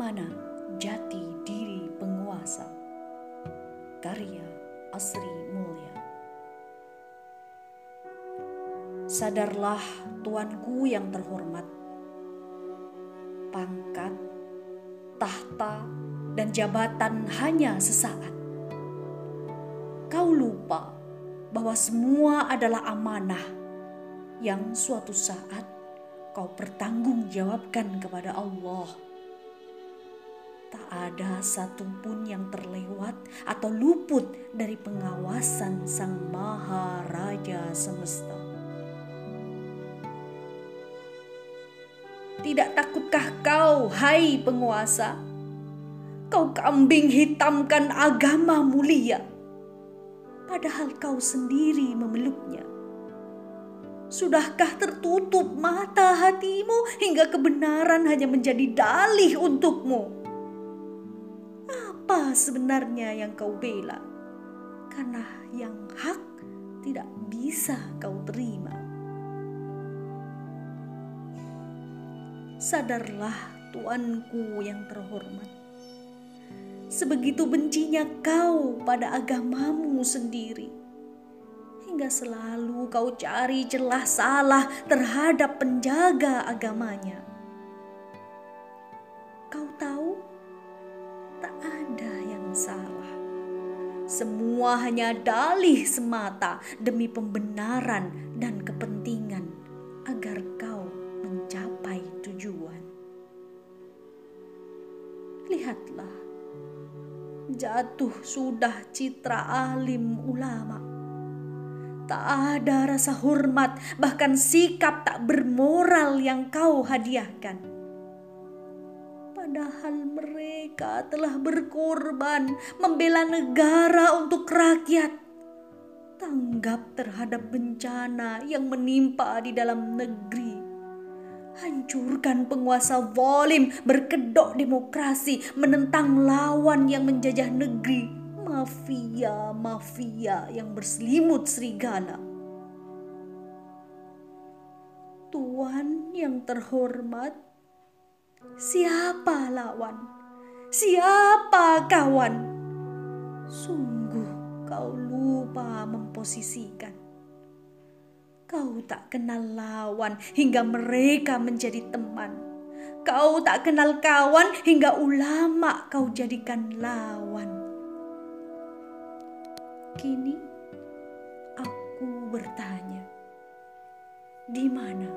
mana jati diri penguasa. Karya Asri mulia? Sadarlah tuanku yang terhormat. Pangkat, tahta, dan jabatan hanya sesaat. Kau lupa bahwa semua adalah amanah yang suatu saat kau pertanggungjawabkan kepada Allah. Tak ada satupun yang terlewat atau luput dari pengawasan Sang Maharaja Semesta. Tidak takutkah kau, hai penguasa? Kau kambing hitamkan agama mulia, padahal kau sendiri memeluknya. Sudahkah tertutup mata hatimu hingga kebenaran hanya menjadi dalih untukmu? Apa sebenarnya yang kau bela? Karena yang hak tidak bisa kau terima. Sadarlah tuanku yang terhormat. Sebegitu bencinya kau pada agamamu sendiri hingga selalu kau cari celah salah terhadap penjaga agamanya. Kau tahu, salah. Semua hanya dalih semata demi pembenaran dan kepentingan agar kau mencapai tujuan. Lihatlah, jatuh sudah citra alim ulama Tak ada rasa hormat, bahkan sikap tak bermoral yang kau hadiahkan. Padahal mereka telah berkorban membela negara untuk rakyat. Tanggap terhadap bencana yang menimpa di dalam negeri. Hancurkan penguasa volim, berkedok demokrasi, menentang lawan yang menjajah negeri mafia-mafia yang berselimut serigala. Tuan yang terhormat, siapa lawan? Siapa kawan? Sungguh kau lupa memposisikan. Kau tak kenal lawan hingga mereka menjadi teman. Kau tak kenal kawan hingga ulama kau jadikan lawan. Kini aku bertanya, di mana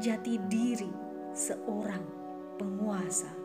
jati diri seorang penguasa?